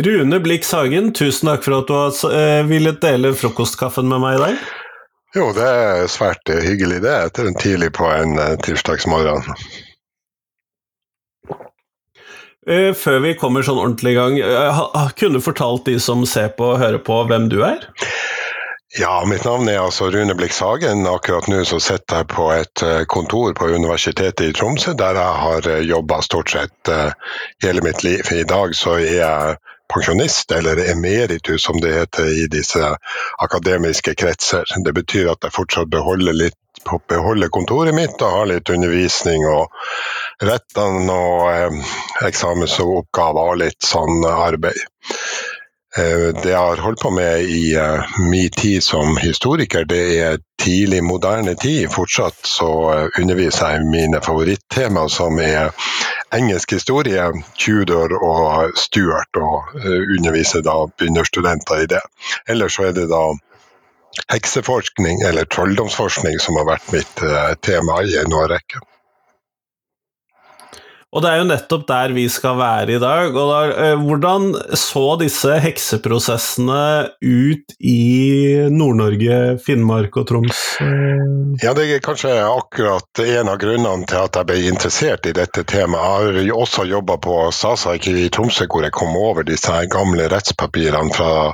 Rune Blix Hagen, tusen takk for at du har eh, villet dele frokostkaffen med meg i dag. Jo, det er svært hyggelig det, etter en tidlig på en uh, tirsdagsmorgen. Før vi kommer sånn ordentlig i gang, kunne du fortalt de som ser på og hører på, hvem du er? Ja, mitt navn er altså Rune Blix Hagen. Akkurat nå så sitter jeg på et kontor på Universitetet i Tromsø, der jeg har jobba stort sett hele mitt liv. I dag så er jeg pensjonist, eller emeritus som det heter i disse akademiske kretser. Det betyr at jeg fortsatt beholder, litt, beholde kontoret mitt og har litt undervisning og rettene og eh, eksamensoppgaver og litt sånn arbeid. Eh, det jeg har holdt på med i uh, min tid som historiker, det er tidlig moderne tid. Fortsatt så uh, underviser jeg mine favorittema, som er engelsk historie, Tudor og Stuart, og underviser da begynnerstudenter i det. Ellers så er det da hekseforskning eller trolldomsforskning som har vært mitt tema i en årrekke. Og det er jo nettopp der vi skal være i dag. da, eh, Hvordan så disse hekseprosessene ut i Nord-Norge, Finnmark og Troms? Ja, Det er kanskje akkurat en av grunnene til at jeg ble interessert i dette temaet. Jeg har også jobba på Statsarkivet i Tromsø, hvor jeg kom over disse gamle rettspapirene fra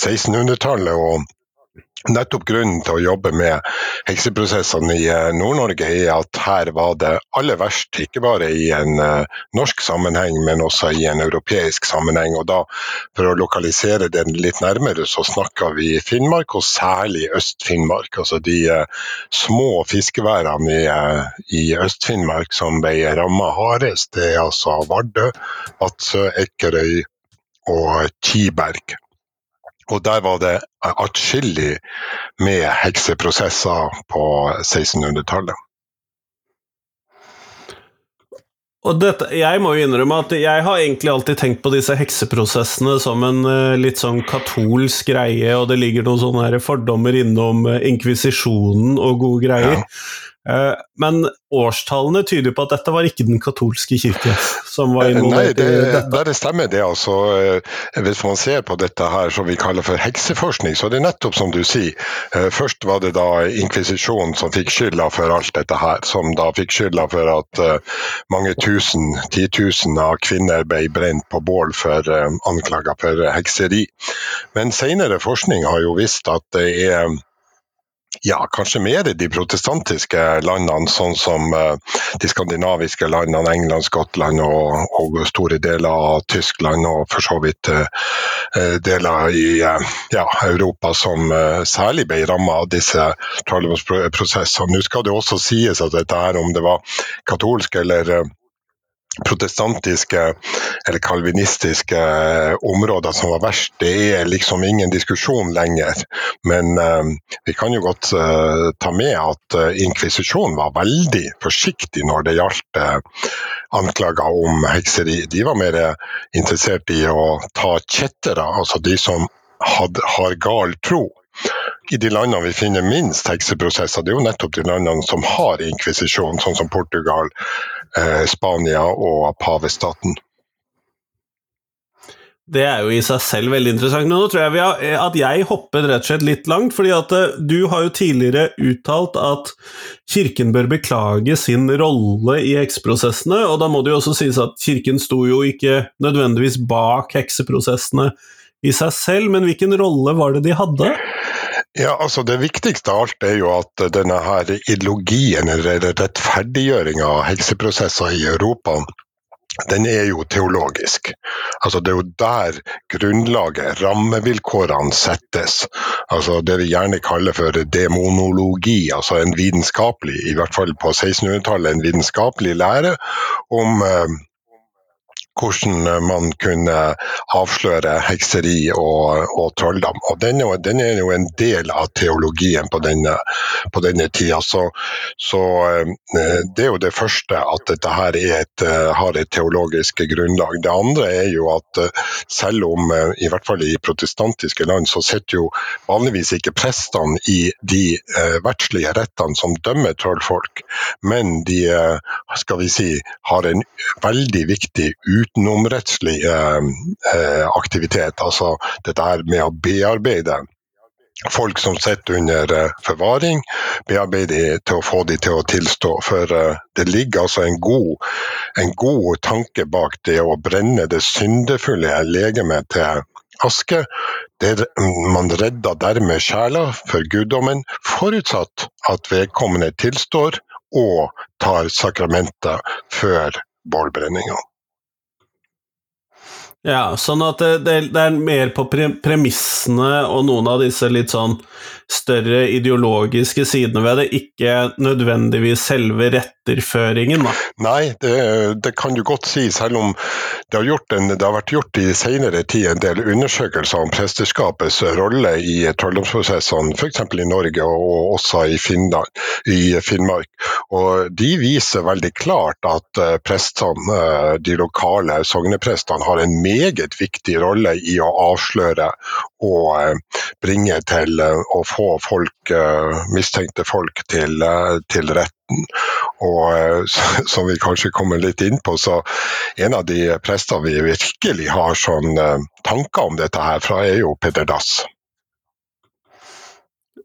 1600-tallet. og Nettopp grunnen til å jobbe med hekseprosessene i eh, Nord-Norge er at her var det aller verst, ikke bare i en uh, norsk sammenheng, men også i en europeisk sammenheng. Og da, For å lokalisere den litt nærmere, så snakka vi Finnmark, og særlig Øst-Finnmark. Altså de uh, små fiskeværene i, i Øst-Finnmark som ble ramma hardest, det er altså Vardø, Vadsø, Ekerøy og Kiberg. Og der var det atskillig med hekseprosesser på 1600-tallet. Og dette, jeg må jo innrømme at jeg har egentlig alltid tenkt på disse hekseprosessene som en uh, litt sånn katolsk greie, og det ligger noen sånne fordommer innom uh, inkvisisjonen og gode greier. Ja. Uh, men årstallene tyder på at dette var ikke den katolske kirke som var involvert Nei, det, i dette? Det stemmer det. altså. Eh, hvis man ser på dette her som vi kaller for hekseforskning, så er det nettopp som du sier. Eh, først var det da inkvisisjonen som fikk skylda for alt dette her. Som da fikk skylda for at eh, mange tusen, titusen av kvinner ble brent på bål for anklager for hekseri. Men senere forskning har jo visst at det er ja, kanskje mer i de protestantiske landene, sånn som uh, de skandinaviske landene, England, Skottland og, og, store deler av Tyskland, og for så vidt uh, deler i ja, Europa som særlig ble rammet av disse trolldomsprosessene. Nå skal det også sies at dette her, om det var katolsk eller protestantiske eller kalvinistiske eh, områder som var verst, det er liksom ingen diskusjon lenger. Men eh, vi kan jo godt eh, ta med at eh, inkvisisjonen var veldig forsiktig når det gjaldt anklager om hekseri. De var mer interessert i å ta kjettere, altså de som had, har gal tro. I de landene vi finner minst hekseprosesser, det er jo nettopp de landene som har inkvisisjon, sånn som Portugal, Eh, Spania og pavestaten. Det er jo i seg selv veldig interessant. Nå tror jeg har, at jeg hoppet rett og slett litt langt, fordi at eh, du har jo tidligere uttalt at kirken bør beklage sin rolle i hekseprosessene, og da må det jo også sies at kirken sto jo ikke nødvendigvis bak hekseprosessene i seg selv, men hvilken rolle var det de hadde? Ja, altså Det viktigste av alt er jo at denne her ideologien, eller rettferdiggjøringa av helseprosesser i Europa, den er jo teologisk. Altså Det er jo der grunnlaget, rammevilkårene, settes. Altså Det vi gjerne kaller for demonologi, altså en vitenskapelig, i hvert fall på 1600-tallet, en vitenskapelig lære om eh, hvordan eh, man kunne avsløre hekseri og, og trolldom. Og den, den, er jo en del av teologien på denne, på denne tida. Så, så, eh, det er jo det første, at dette her et, eh, har et teologisk grunnlag. Det andre er jo at selv om, i hvert fall i protestantiske land, så sitter jo vanligvis ikke prestene i de verdslige rettene som dømmer trollfolk, men de skal vi si, har en veldig viktig utvikling utenomrettslig aktivitet. Altså dette her med å bearbeide folk som sitter under forvaring, bearbeide til å få de til å tilstå. For det ligger altså en god, en god tanke bak det å brenne det syndefulle legemet til aske. Det, man redder dermed sjela for guddommen, forutsatt at vedkommende tilstår og tar sakramenter før bålbrenninga. Ja, sånn at det, det, er mer på premissene og noen av disse litt sånn større ideologiske sidene ved det, ikke nødvendigvis selve retterføringen, da. Nei, det, det kan du godt si, selv om det har, en, det har vært gjort i senere tid en del undersøkelser om presteskapets rolle i trolldomsprosessene, f.eks. i Norge og også i, Finland, i Finnmark. Og de viser veldig klart at eh, prestene, eh, de lokale sogneprestene, har en mer meget viktig rolle i å avsløre og eh, bringe til eh, å få folk, eh, mistenkte folk til, til retten. Og som vi kanskje kommer litt inn på, så en av de prestene vi virkelig har sånn tanker om dette her fra, er jo Peder Dass.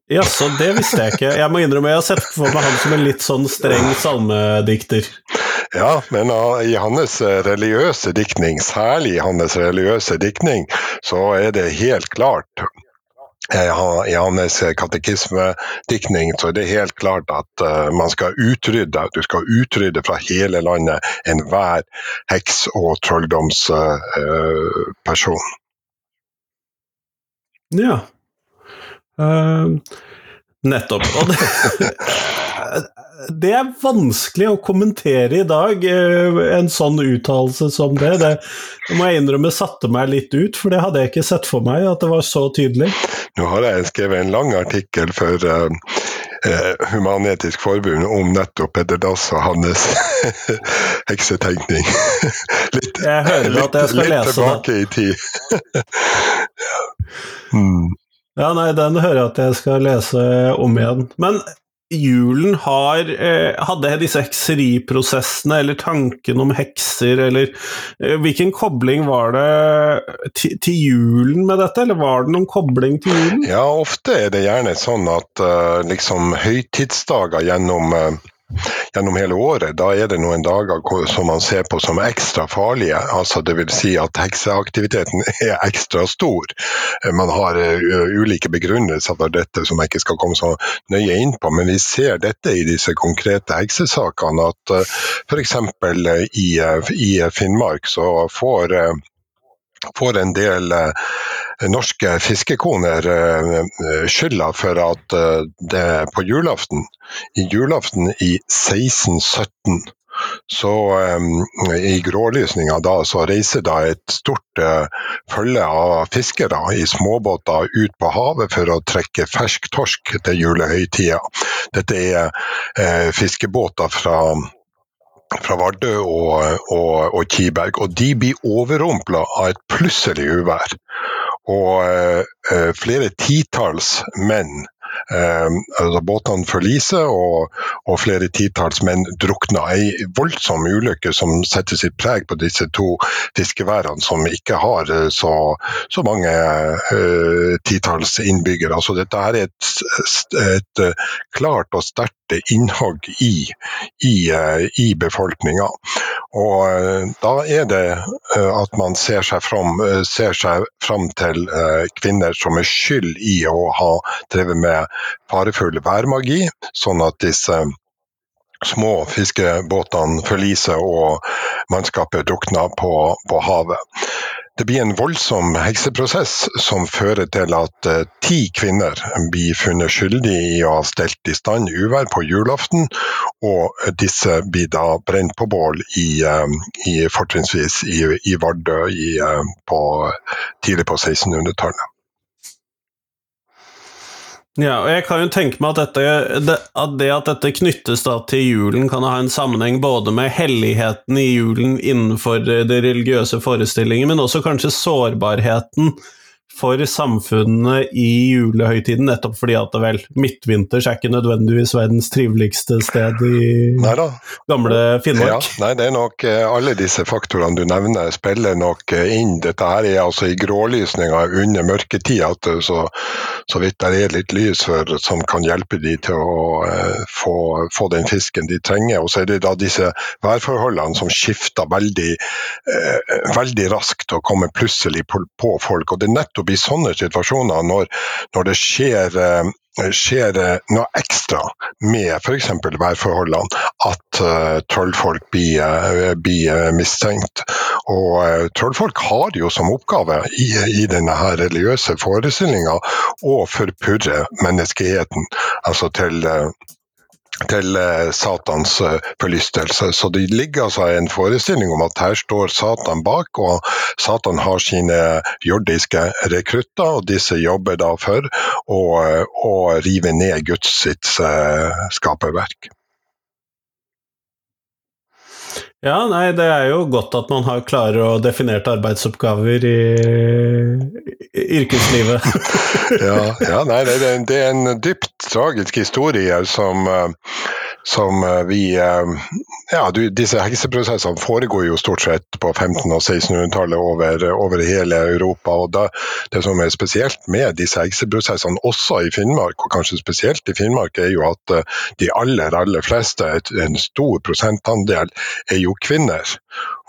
Jaså, det visste jeg ikke. Jeg må innrømme jeg har sett for meg han som en litt sånn streng salmedikter. Ja, men uh, i hans eh, religiøse diktning, særlig i hans religiøse diktning, så er det helt klart eh, i hans katekismediktning så er det helt klart at man skal utrydde du skal utrydde fra hele landet enhver heks- og trolldomsperson. Ja. Uh, nettopp. Og det, det er vanskelig å kommentere i dag, uh, en sånn uttalelse som det. det. må jeg innrømme satte meg litt ut, for det hadde jeg ikke sett for meg at det var så tydelig. Nå har jeg skrevet en lang artikkel for uh, Human-Etisk Forbund om nettopp Peder Dass og hans heksetenkning. litt, jeg hører at jeg skal lese tilbake det. i tid. mm. Ja, nei, den hører jeg at jeg skal lese om igjen. Men julen har eh, Hadde disse hekseriprosessene eller tanken om hekser, eller eh, Hvilken kobling var det til, julen med dette, eller var det noen kobling til julen? Ja, ofte er det gjerne sånn at uh, liksom høytidsdager gjennom uh, gjennom hele året, da er det noen dager som man ser på som ekstra farlige. altså Dvs. Si at hekseaktiviteten er ekstra stor. Man har ulike begrunnelser for dette som jeg ikke skal komme så nøye inn på, men vi ser dette i disse konkrete heksesakene. At f.eks. I, i Finnmark så får får en del eh, norske fiskekoner eh, skylda for at eh, det på julaften, i julaften i 1617 så um, I grålysninga da så reiser da et stort uh, følge av fiskere i småbåter ut på havet for å trekke fersk torsk til julehøytida. Dette er uh, fiskebåter fra fra Vardø og, og, og, Kiberg. Og de blir overrumpla av et plutselig uvær. Og eh, flere titalls menn Eh, båtene forliser, og, og, flere titalls menn drukner. Ei voldsom ulykke som setter sitt preg på disse to fiskeværene, som ikke har eh, så, så mange eh, titalls innbyggere. Altså, dette er et, et, klart og sterkt innhogg i, i, i befolkninga. Og da er det at man ser seg fram, ser seg fram til kvinner som er skyld i å ha drevet med farefull værmagi, sånn at disse små fiskebåtene forliser og mannskapet drukner på, på, havet. Det blir en voldsom hekseprosess som fører til at uh, ti kvinner blir funnet skyldige i å ha stelt i stand uvær på julaften, og disse blir da brent på bål i, uh, i fortrinnsvis i, i Vardø i, uh, på, tidlig på 1600-tallet. Ja, og jeg kan jo tenke meg at, dette, det, at det at dette knyttes da til julen, kan ha en sammenheng både med helligheten i julen innenfor det religiøse forestillingene, men også kanskje sårbarheten for samfunnet i julehøytiden, nettopp fordi at det vel midtvinters er ikke nødvendigvis verdens triveligste sted i Neida. gamle Finnmark? Ja, nei, det er nok eh, alle disse faktorene du nevner spiller nok eh, inn. Dette her er altså i grålysninga under mørketid at det så, så vidt det er litt lys for, som kan hjelpe de til å uh, få, få, den fisken de trenger. Og så er det da disse værforholdene som skifter veldig, uh, veldig raskt og kommer plutselig på, på, folk. Og det er nettopp i sånne situasjoner når, når det skjer uh, skjer noe ekstra med f.eks. værforholdene, at uh, trollfolk blir, uh, blir, mistenkt. Og uh, trollfolk har jo som oppgave i, i denne her religiøse forestillinga å forpurre menneskeheten. Altså til til eh, Satans eh, forlystelse. Så det ligger altså en forestilling om at her står Satan bak, og Satan har sine jordiske rekrutter, og disse jobber da for å, eh, å rive ned Guds sitt skaperverk. Ja, nei, det er jo godt at man har klare og definerte arbeidsoppgaver i, yrkeslivet. ja, ja, nei, det er, det er en dypt tragisk historie som som eh, vi Ja, Ja, disse hekseprosessene foregår jo stort sett på 1500- og 1600-tallet over, over, hele Europa. og da, Det som er spesielt med disse hekseprosessene, også i Finnmark, og kanskje spesielt i Finnmark, er jo at eh, de aller, aller fleste, en stor prosentandel, er jo kvinner.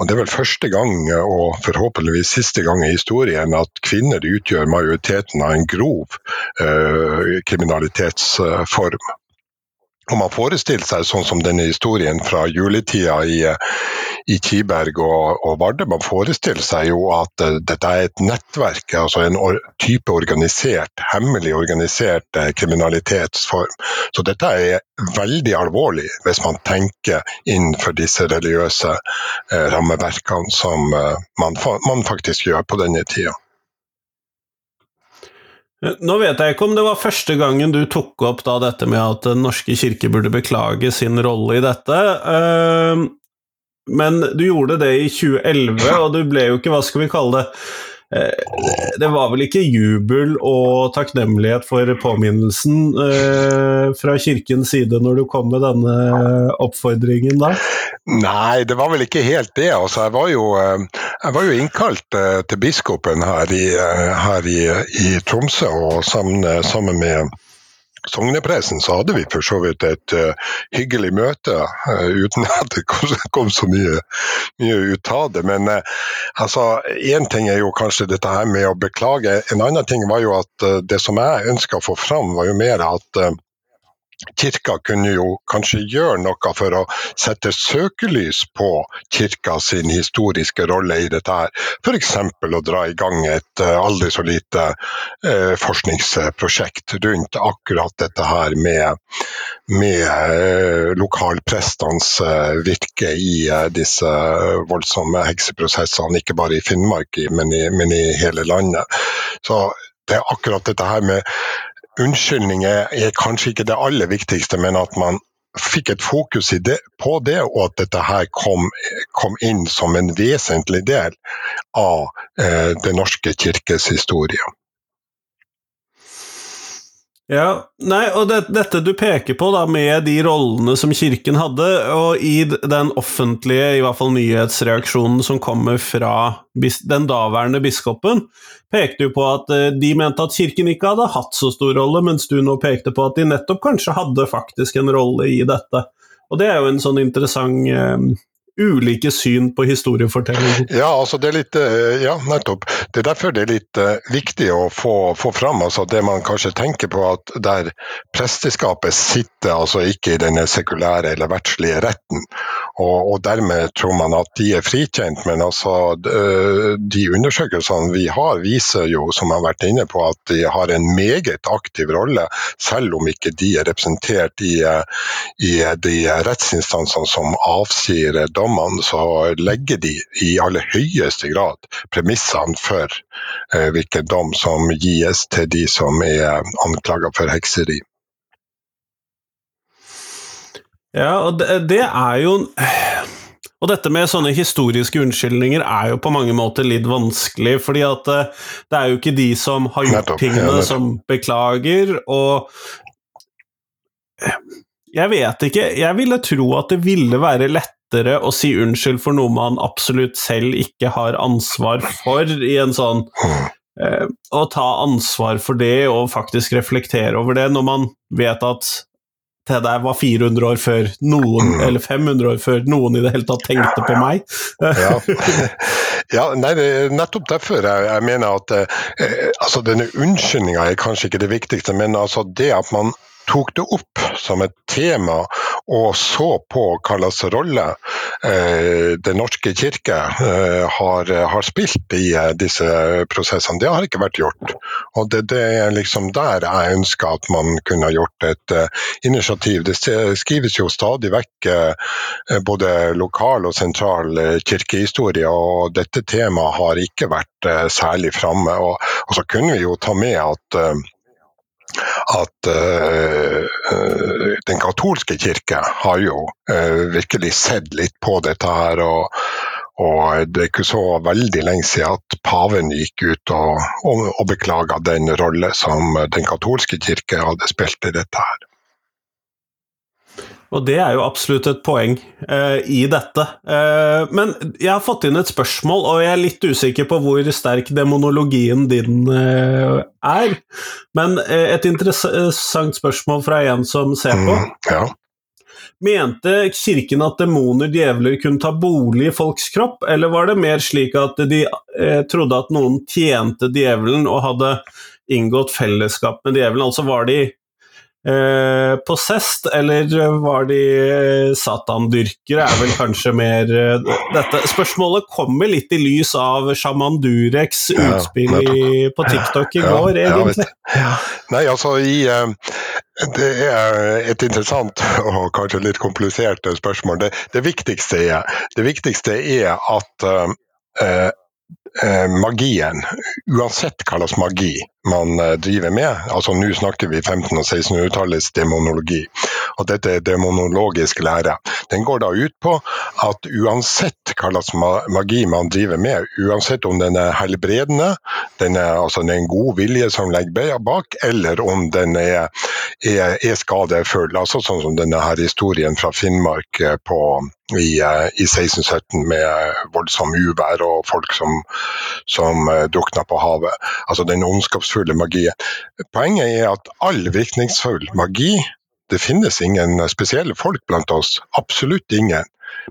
Og Det er vel første gang, og forhåpentligvis siste gang i historien, at kvinner utgjør majoriteten av en grov eh, kriminalitetsform. Og man forestiller seg sånn som denne historien fra juletida i, i Kiberg og, og, Vardø, man forestiller seg jo at uh, dette er et nettverk, altså en or type organisert, hemmelig organisert uh, kriminalitetsform. Så dette er veldig alvorlig hvis man tenker innenfor disse religiøse uh, rammeverkene som man, man faktisk gjør på denne tida. Nå vet jeg ikke om det var første gangen du tok opp dette med at Den norske kirke burde beklage sin rolle i dette. Eh, men du gjorde det i 2011, og du ble jo ikke, hva skal vi kalle det det var vel ikke jubel og takknemlighet for påminnelsen eh, fra kirkens side når du kom med denne oppfordringen da? Nei, det var vel ikke helt det. Altså, jeg, var jo, eh, jeg var jo innkalt til biskopen her i, her i, i Tromsø, og sammen, sammen med sognepressen så hadde vi for så vidt et uh, hyggelig møte, uh, uten at det kom, kom så mye, mye, ut av det. Men uh, altså, én ting er jo kanskje dette her med å beklage. En annen ting var jo at det som jeg ønska å få fram, var jo mer at Kirka kunne jo kanskje gjøre noe for å sette søkelys på kirka sin historiske rolle i dette her. F.eks. å dra i gang et uh, aldri så lite uh, forskningsprosjekt rundt akkurat dette her med, med uh, lokalprestenes virke i disse voldsomme hekseprosessene, ikke bare i Finnmark, men i, men i hele landet. Så det er akkurat dette her med unnskyldning er, er, kanskje ikke det aller viktigste, men at man fikk et fokus det, på det, og at dette her kom, kom, inn som en vesentlig del av eh, Den norske kirkes historie. Ja, nei, og det, dette du peker på da, med de rollene som kirken hadde, og i den offentlige, i hvert fall nyhetsreaksjonen som kommer fra den daværende biskopen, pekte jo på at uh, de mente at kirken ikke hadde hatt så stor rolle, mens du nå pekte på at de nettopp kanskje hadde faktisk en rolle i dette. Og det er jo en sånn interessant uh, ulike syn på historiefortelling. Ja, altså det er litt, eh, ja, nettopp. Det er derfor det er litt uh, viktig å få, få fram altså det man kanskje tenker på, at der presteskapet sitter altså ikke i denne sekulære eller verdslige retten, og, og dermed tror man at de er frikjent. Men altså uh, de undersøkelsene vi har, viser jo, som jeg har vært inne på, at de har en meget aktiv rolle, selv om ikke de er representert i, i de rettsinstansene som avsier dom dommene så legger de i aller høyeste grad premissene for eh, hvilken dom som gis til de som er anklaget for hekseri. Ja, og det, det er jo Og dette med sånne historiske unnskyldninger er jo på mange måter litt vanskelig, fordi at eh, det er jo ikke de som har gjort tingene, som beklager, og Jeg vet ikke. Jeg ville tro at det ville være lettere å si unnskyld for noe man absolutt selv ikke har ansvar for, i en sånn eh, Å ta ansvar for det og faktisk reflektere over det, når man vet at det der var 400 år før noen, Mm. eller 500 år før noen i det hele tatt tenkte på meg. Ja, ja nei, nettopp derfor jeg, jeg mener at eh, altså denne unnskyldninga er kanskje ikke det viktigste, men altså det at man tok det opp som et tema og så på hva slags rolle eh, Den norske kirke eh, har, har spilt i eh, disse prosessene. Det har ikke vært gjort. Og det, det er liksom der jeg ønsker at man kunne ha gjort et eh, initiativ. Det skrives jo stadig vekk eh, både lokal og sentral eh, kirkehistorie, og dette temaet har ikke vært eh, særlig framme. Og, og så kunne vi jo ta med at eh, at uh, uh, den katolske kirke har jo uh, virkelig sett litt på dette her. Og, og det er ikke så veldig lenge siden at paven gikk ut og, og, og beklaga den rolle som den katolske kirke hadde spilt i dette her. Og det er jo absolutt et poeng uh, i dette. Uh, men jeg har fått inn et spørsmål, og jeg er litt usikker på hvor sterk demonologien din uh, er. Men et interessant spørsmål fra en som ser på. Mm, ja. Mente kirken at demoner, djevler, kunne ta bolig i folks kropp, eller var det mer slik at de trodde at noen tjente djevelen og hadde inngått fellesskap med djevelen? Altså var de eh, possessed, eller var de eh, satandyrkere, er vel kanskje mer eh, dette. Spørsmålet kommer litt i lys av Shaman Dureks utspill i, på TikTok i går, ja, egentlig. Ja, Nei, altså i eh, Det er et interessant og kanskje litt komplisert spørsmål. Det, det, viktigste, er, det viktigste er at eh, eh, magien, uansett hva slags magi man eh, driver med, altså nå snakker vi 1500- og 1600-tallets demonologi, og dette er demonologisk lære, den går da ut på at uansett hva slags magi man driver med, uansett om den er helbredende, den er, altså, den er en god vilje som ligger bak, eller om den er, er, er skadefull, altså sånn som denne her historien fra Finnmark eh, på, i, eh, i 1617 med voldsom uvær og folk som, som drukna på havet. Altså den ondskapsfulle magi. Poenget er at all virkningsfull magi det finnes ingen spesielle folk blant oss. Absolutt ingen.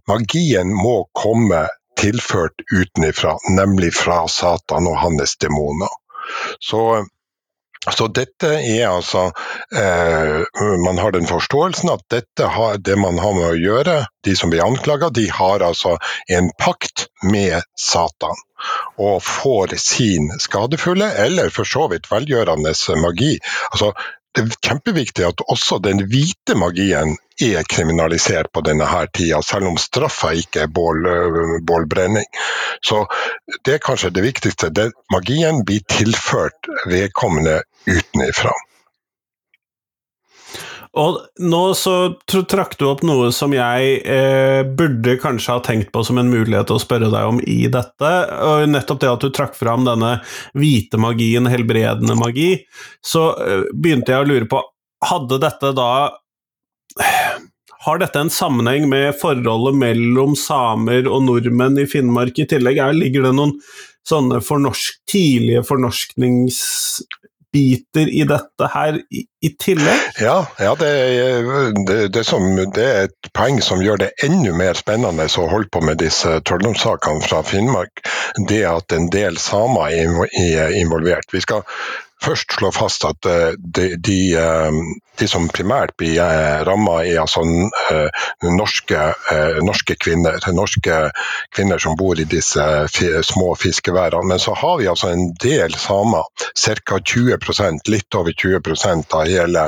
Magien må komme tilført utenifra, nemlig fra Satan og hans demoner. Så, så dette er altså eh, Man har den forståelsen at dette har, det man har med å gjøre, de som blir anklaga, de har altså en pakt med Satan. Og får sin skadefulle, eller for så vidt velgjørende magi. Altså, det er kjempeviktig at også den hvite magien er kriminalisert på denne her tida, selv om straffa ikke er bål, bålbrenning. Så det er kanskje det viktigste. Det, magien blir tilført vedkommende utenifra. Og nå så trakk du opp noe som jeg eh, burde kanskje ha tenkt på som en mulighet å spørre deg om i dette, og nettopp det at du trakk fram denne hvite magien, helbredende magi, så eh, begynte jeg å lure på, hadde dette da har dette en sammenheng med forholdet mellom samer og nordmenn i Finnmark i tillegg? Er, ligger det noen sånne fornorsk, tidlige fornorskningsbiter i dette her i, i tillegg? Ja, ja det, det, det, som, det, er et poeng som gjør det enda mer spennende å holde på med disse trolldomssakene fra Finnmark. Det at en del samer er involvert. Vi skal først slå fast at de, de, de som primært blir ramma, er altså norske, norske, kvinner. Norske kvinner som bor i disse små fiskeværene. Men så har vi altså en del samer, ca. 20% litt over 20% av hele,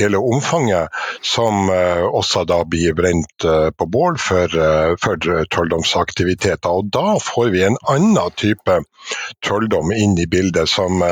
hele omfanget, som også da blir brent på bål for, for trolldomsaktiviteter. Og da får vi en annen type trolldom inn i bildet som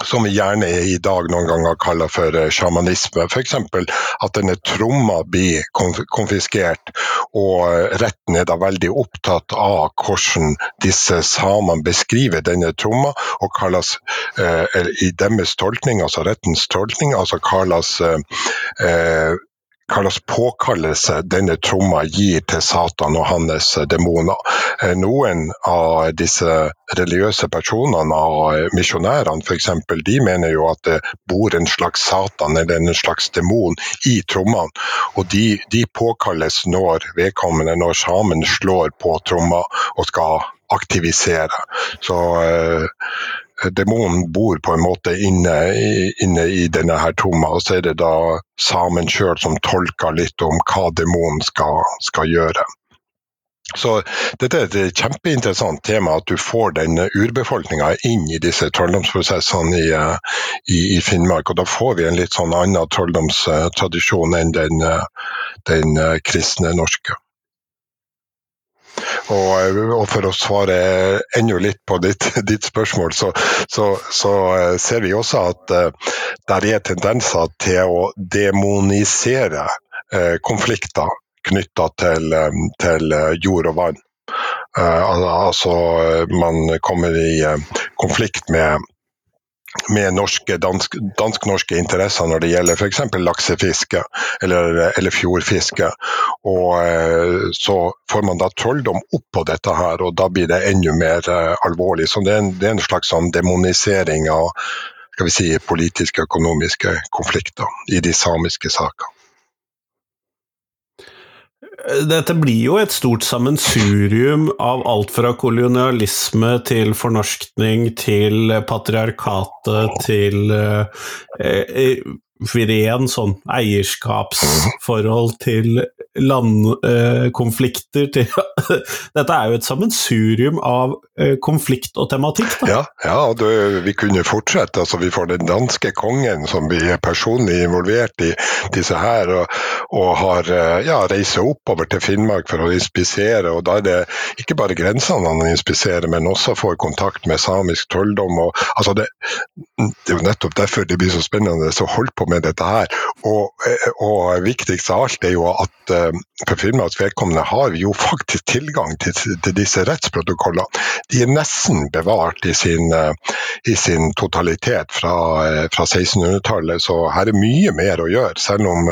som vi gjerne i dag noen ganger kaller for eh, sjamanisme. F.eks. at denne tromma blir konfiskert, og eh, retten er da veldig opptatt av hvordan disse samene beskriver denne tromma, og kalles eh, i deres tolkning, altså rettens tolkning, altså kalles eh, hva slags påkallelse denne tromma gir til Satan og hans demoner. Eh, noen av disse religiøse personene og misjonærene f.eks., de mener jo at det bor en slags Satan eller en slags demon i trommene. Og de, de påkalles når vedkommende, når samen slår på tromma og skal aktivisere. Så eh, demonen bor på en måte inne, inne i denne her tomma, og så er det da samen sjøl som tolker litt om hva demonen skal, skal, gjøre. Så dette er et kjempeinteressant tema, at du får den urbefolkninga inn i disse trolldomsprosessene i, i, i, Finnmark. Og da får vi en litt sånn annen trolldomstradisjon enn den, den kristne norske. Og, og, for å svare enda litt på ditt, ditt spørsmål, så, så, så, eh, ser vi også at uh, der er tendenser til å demonisere uh, konflikter knytta til, um, til, jord og vann. Uh, altså man kommer i konflikt med med norske, dansk-norske interesser når det gjelder f.eks. laksefiske eller, eller, fjordfiske. Og eh, Så får man da trolldom oppå dette her, og da blir det enda mer eh, alvorlig. Så det er en, det er en slags sånn demonisering av skal vi si, politiske og økonomiske konflikter i de samiske sakene. Dette blir jo et stort sammensurium av alt fra kolonialisme til fornorskning til patriarkatet til eh, ren sånn eierskapsforhold til landkonflikter til Dette er jo et sammensurium av eh, konflikt og tematikk. Da. Ja, ja du, vi kunne fortsette. Altså, vi får den danske kongen som blir personlig involvert i disse her, og, og har eh, ja, reiser oppover til Finnmark for å inspisere. og Da er det ikke bare grensene han inspiserer, men også får kontakt med samisk trolldom. Og, altså det, det, er jo nettopp derfor det blir så spennende å holde på med dette her. Og, eh, og viktigst av alt er jo at Eh, for firmaets vedkommende har vi jo faktisk tilgang til, til disse rettsprotokollene. De er nesten bevart i sin, eh, i sin totalitet fra, fra 1600-tallet, så her er mye mer å gjøre. Selv om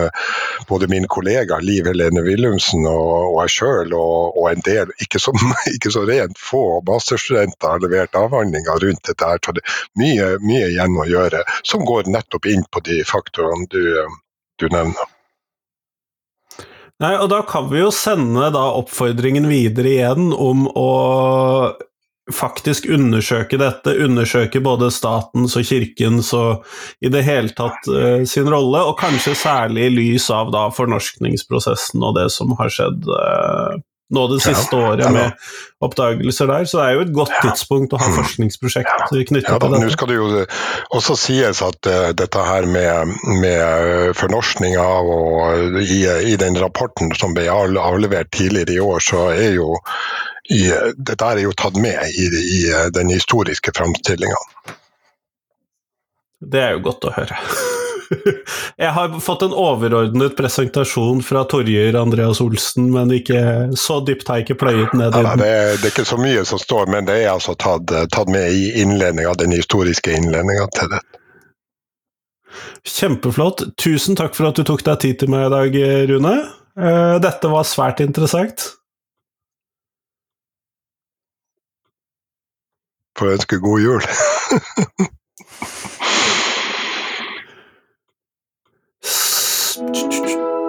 både min kollega Liv Helene Willumsen og, og jeg sjøl og, og, en del, ikke så, ikke så, rent få masterstudenter har levert avhandlinger rundt dette, her, så det er mye, mye igjen å gjøre, som går nettopp inn på de faktorene du, du nevner. Nei, og da kan vi jo sende oppfordringen videre igjen om å faktisk undersøke dette, undersøke både statens og kirkens og i det hele tatt uh, sin rolle, og kanskje særlig i lys av da fornorskningsprosessen og det som har skjedd uh, nå det siste ja, året med oppdagelser der, så det er jo et godt tidspunkt å ha forskningsprosjekt knyttet ja, til dette. Nå skal det jo også sies at uh, dette her med, med fornorskninga og i, i, den rapporten som ble avlevert tidligere i år, så er jo i, dette er jo tatt med i, i den historiske framstillinga. Det er jo godt å høre. Jeg har fått en overordnet presentasjon fra Torjer Andreas Olsen, men ikke så dypt har jeg ikke pløyet ned i den. Ja, det, det, er ikke så mye som står, men det er altså tatt, tatt med i innledninga, den historiske innledninga til det. Kjempeflott. Tusen takk for at du tok deg tid til meg i dag, Rune. Eh, dette var svært interessant. Får ønske god jul. Ch-ch-ch.